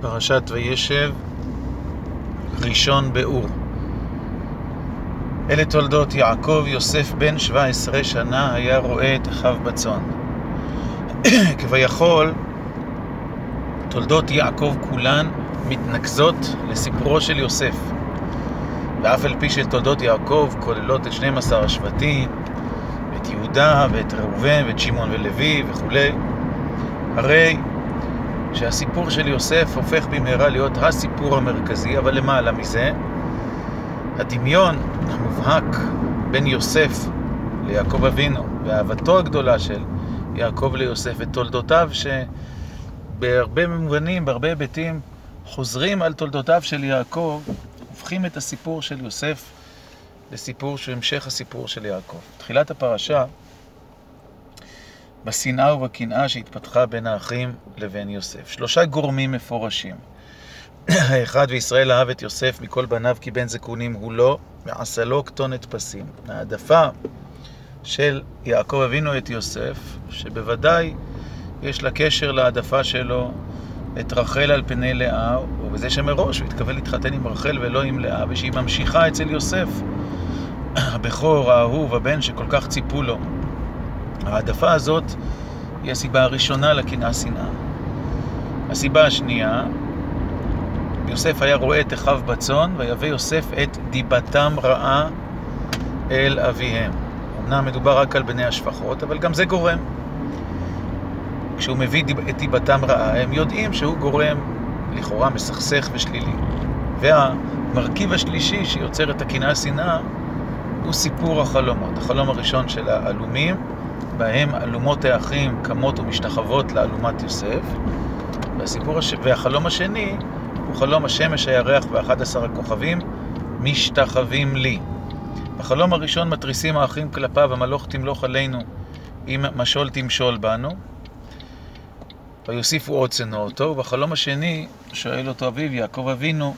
פרשת וישב, ראשון באור. אלה תולדות יעקב, יוסף בן 17 שנה היה רואה את אחיו בצאן. כביכול, תולדות יעקב כולן מתנקזות לסיפורו של יוסף. ואף על פי שתולדות יעקב כוללות את 12 השבטים, את יהודה ואת ראובן ואת שמעון ולוי וכולי, הרי שהסיפור של יוסף הופך במהרה להיות הסיפור המרכזי, אבל למעלה מזה, הדמיון המובהק בין יוסף ליעקב אבינו, ואהבתו הגדולה של יעקב ליוסף ותולדותיו שבהרבה מובנים, בהרבה היבטים, חוזרים על תולדותיו של יעקב, הופכים את הסיפור של יוסף לסיפור שהוא המשך הסיפור של יעקב. תחילת הפרשה בשנאה ובקנאה שהתפתחה בין האחים לבין יוסף. שלושה גורמים מפורשים. האחד, וישראל אהב את יוסף מכל בניו כי בן זקונים הוא לא, ועשה לו כתונת פסים. העדפה של יעקב אבינו את יוסף, שבוודאי יש לה קשר להעדפה שלו את רחל על פני לאה, ובזה שמראש הוא התכוון להתחתן עם רחל ולא עם לאה, ושהיא ממשיכה אצל יוסף, הבכור, האהוב, הבן שכל כך ציפו לו. העדפה הזאת היא הסיבה הראשונה לקנאה שנאה. הסיבה השנייה, יוסף היה רואה את אחיו בצאן, ויבא יוסף את דיבתם רעה אל אביהם. אמנם מדובר רק על בני השפחות, אבל גם זה גורם. כשהוא מביא את דיבתם רעה, הם יודעים שהוא גורם לכאורה מסכסך ושלילי. והמרכיב השלישי שיוצר את הקנאה שנאה הוא סיפור החלומות. החלום הראשון של העלומים, בהם אלומות האחים קמות ומשתחוות לאלומת יוסף, והסיפור הש... והחלום השני הוא חלום השמש, הירח ואחד עשר הכוכבים משתחווים לי. בחלום הראשון מתריסים האחים כלפיו, המלוך תמלוך עלינו, אם משול תמשול בנו. ויוסיפו עוד אותו, ובחלום השני שואל אותו אביו, יעקב אבינו,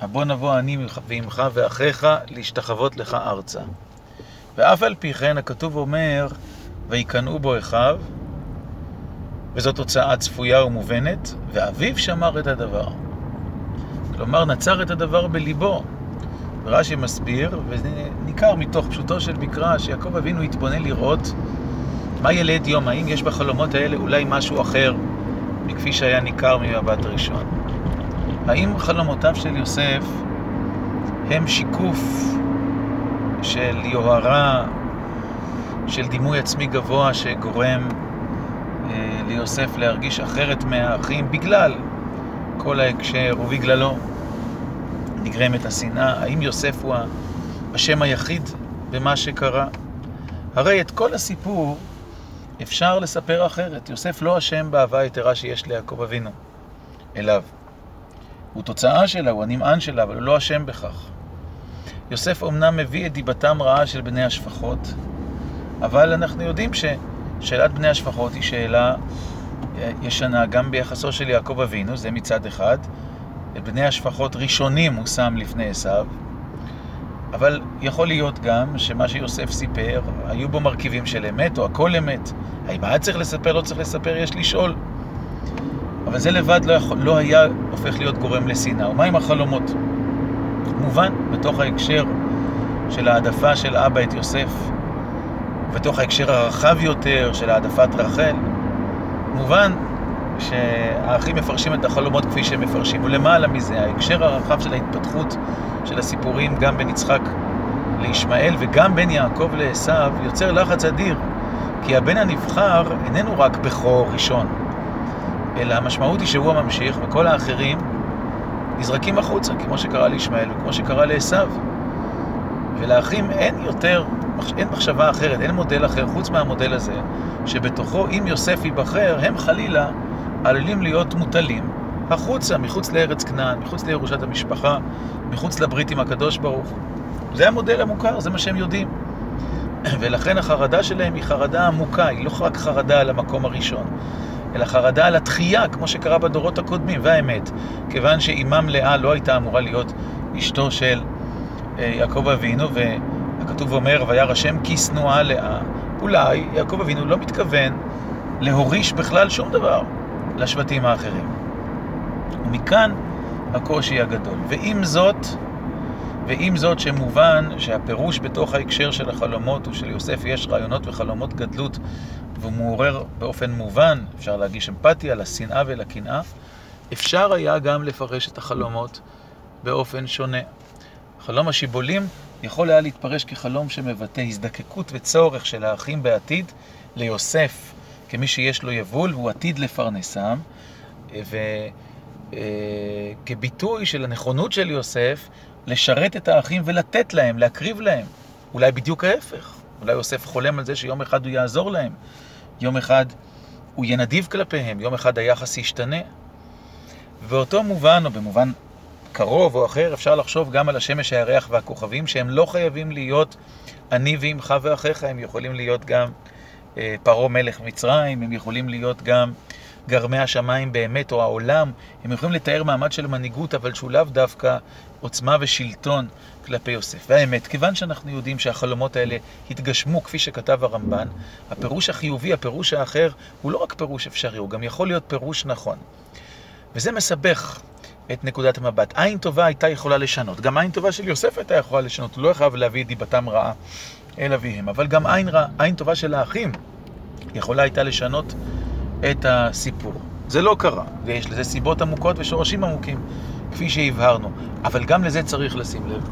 הבוא נבוא אני ועמך ואחיך להשתחוות לך ארצה. ואף על פי כן הכתוב אומר, ויקנאו בו אחיו, וזאת תוצאה צפויה ומובנת, ואביו שמר את הדבר. כלומר, נצר את הדבר בליבו. רש"י מסביר, וניכר מתוך פשוטו של מקרא, שיעקב אבינו התבונן לראות מה ילד יום, האם יש בחלומות האלה אולי משהו אחר מכפי שהיה ניכר ממבט ראשון. האם חלומותיו של יוסף הם שיקוף של יוהרה, של דימוי עצמי גבוה שגורם אה, ליוסף להרגיש אחרת מהאחים בגלל כל ההקשר ובגללו נגרמת השנאה? האם יוסף הוא השם היחיד במה שקרה? הרי את כל הסיפור אפשר לספר אחרת. יוסף לא אשם באהבה היתרה שיש ליעקב אבינו אליו. הוא תוצאה שלה, הוא הנמען שלה, אבל הוא לא אשם בכך. יוסף אומנם מביא את דיבתם רעה של בני השפחות, אבל אנחנו יודעים ששאלת בני השפחות היא שאלה אה, ישנה גם ביחסו של יעקב אבינו, זה מצד אחד. את בני השפחות ראשונים הוא שם לפני עשיו, אבל יכול להיות גם שמה שיוסף סיפר, היו בו מרכיבים של אמת או הכל אמת. האם היה צריך לספר, לא צריך לספר, יש לשאול. אבל זה לבד לא, יכול, לא היה הופך להיות גורם לשנאה. ומה עם החלומות? מובן, בתוך ההקשר של העדפה של אבא את יוסף, בתוך ההקשר הרחב יותר של העדפת רחל, מובן שהאחים מפרשים את החלומות כפי שהם מפרשים. ולמעלה מזה, ההקשר הרחב של ההתפתחות של הסיפורים גם בין יצחק לישמעאל וגם בין יעקב לעשו יוצר לחץ אדיר. כי הבן הנבחר איננו רק בכור ראשון, אלא המשמעות היא שהוא הממשיך וכל האחרים נזרקים החוצה, כמו שקרה לישמעאל וכמו שקרה לעשו. ולאחים אין יותר, אין מחשבה אחרת, אין מודל אחר חוץ מהמודל הזה, שבתוכו אם יוסף ייבחר, הם חלילה עלולים להיות מוטלים החוצה, מחוץ לארץ כנען, מחוץ לירושת המשפחה, מחוץ לברית עם הקדוש ברוך. זה המודל המוכר, זה מה שהם יודעים. ולכן החרדה שלהם היא חרדה עמוקה, היא לא רק חרדה על המקום הראשון, אלא חרדה על התחייה, כמו שקרה בדורות הקודמים. והאמת, כיוון שאימם לאה לא הייתה אמורה להיות אשתו של אה, יעקב אבינו, והכתוב אומר, וירא השם כי שנואה לאה, אולי יעקב אבינו לא מתכוון להוריש בכלל שום דבר לשבטים האחרים. ומכאן הקושי הגדול. ועם זאת, ועם זאת שמובן שהפירוש בתוך ההקשר של החלומות הוא שליוסף יש רעיונות וחלומות גדלות והוא מעורר באופן מובן, אפשר להגיש אמפתיה לשנאה ולקנאה, אפשר היה גם לפרש את החלומות באופן שונה. חלום השיבולים יכול היה להתפרש כחלום שמבטא הזדקקות וצורך של האחים בעתיד ליוסף כמי שיש לו יבול והוא עתיד לפרנסם, וכביטוי של הנכונות של יוסף לשרת את האחים ולתת להם, להקריב להם. אולי בדיוק ההפך. אולי יוסף חולם על זה שיום אחד הוא יעזור להם. יום אחד הוא יהיה נדיב כלפיהם, יום אחד היחס ישתנה. באותו מובן, או במובן קרוב או אחר, אפשר לחשוב גם על השמש, הירח והכוכבים, שהם לא חייבים להיות אני ועמך ואחיך, הם יכולים להיות גם אה, פרעה מלך מצרים, הם יכולים להיות גם גרמי השמיים באמת, או העולם, הם יכולים לתאר מעמד של מנהיגות, אבל שהוא לאו דווקא עוצמה ושלטון כלפי יוסף. והאמת, כיוון שאנחנו יודעים שהחלומות האלה התגשמו, כפי שכתב הרמב"ן, הפירוש החיובי, הפירוש האחר, הוא לא רק פירוש אפשרי, הוא גם יכול להיות פירוש נכון. וזה מסבך את נקודת המבט. עין טובה הייתה יכולה לשנות. גם עין טובה של יוסף הייתה יכולה לשנות. הוא לא חייב להביא את דיבתם רעה אל אביהם. אבל גם עין, רע, עין טובה של האחים יכולה הייתה לשנות את הסיפור. זה לא קרה, ויש לזה סיבות עמוקות ושורשים עמוקים, כפי שהבהרנו. אבל גם לזה צריך לשים לב.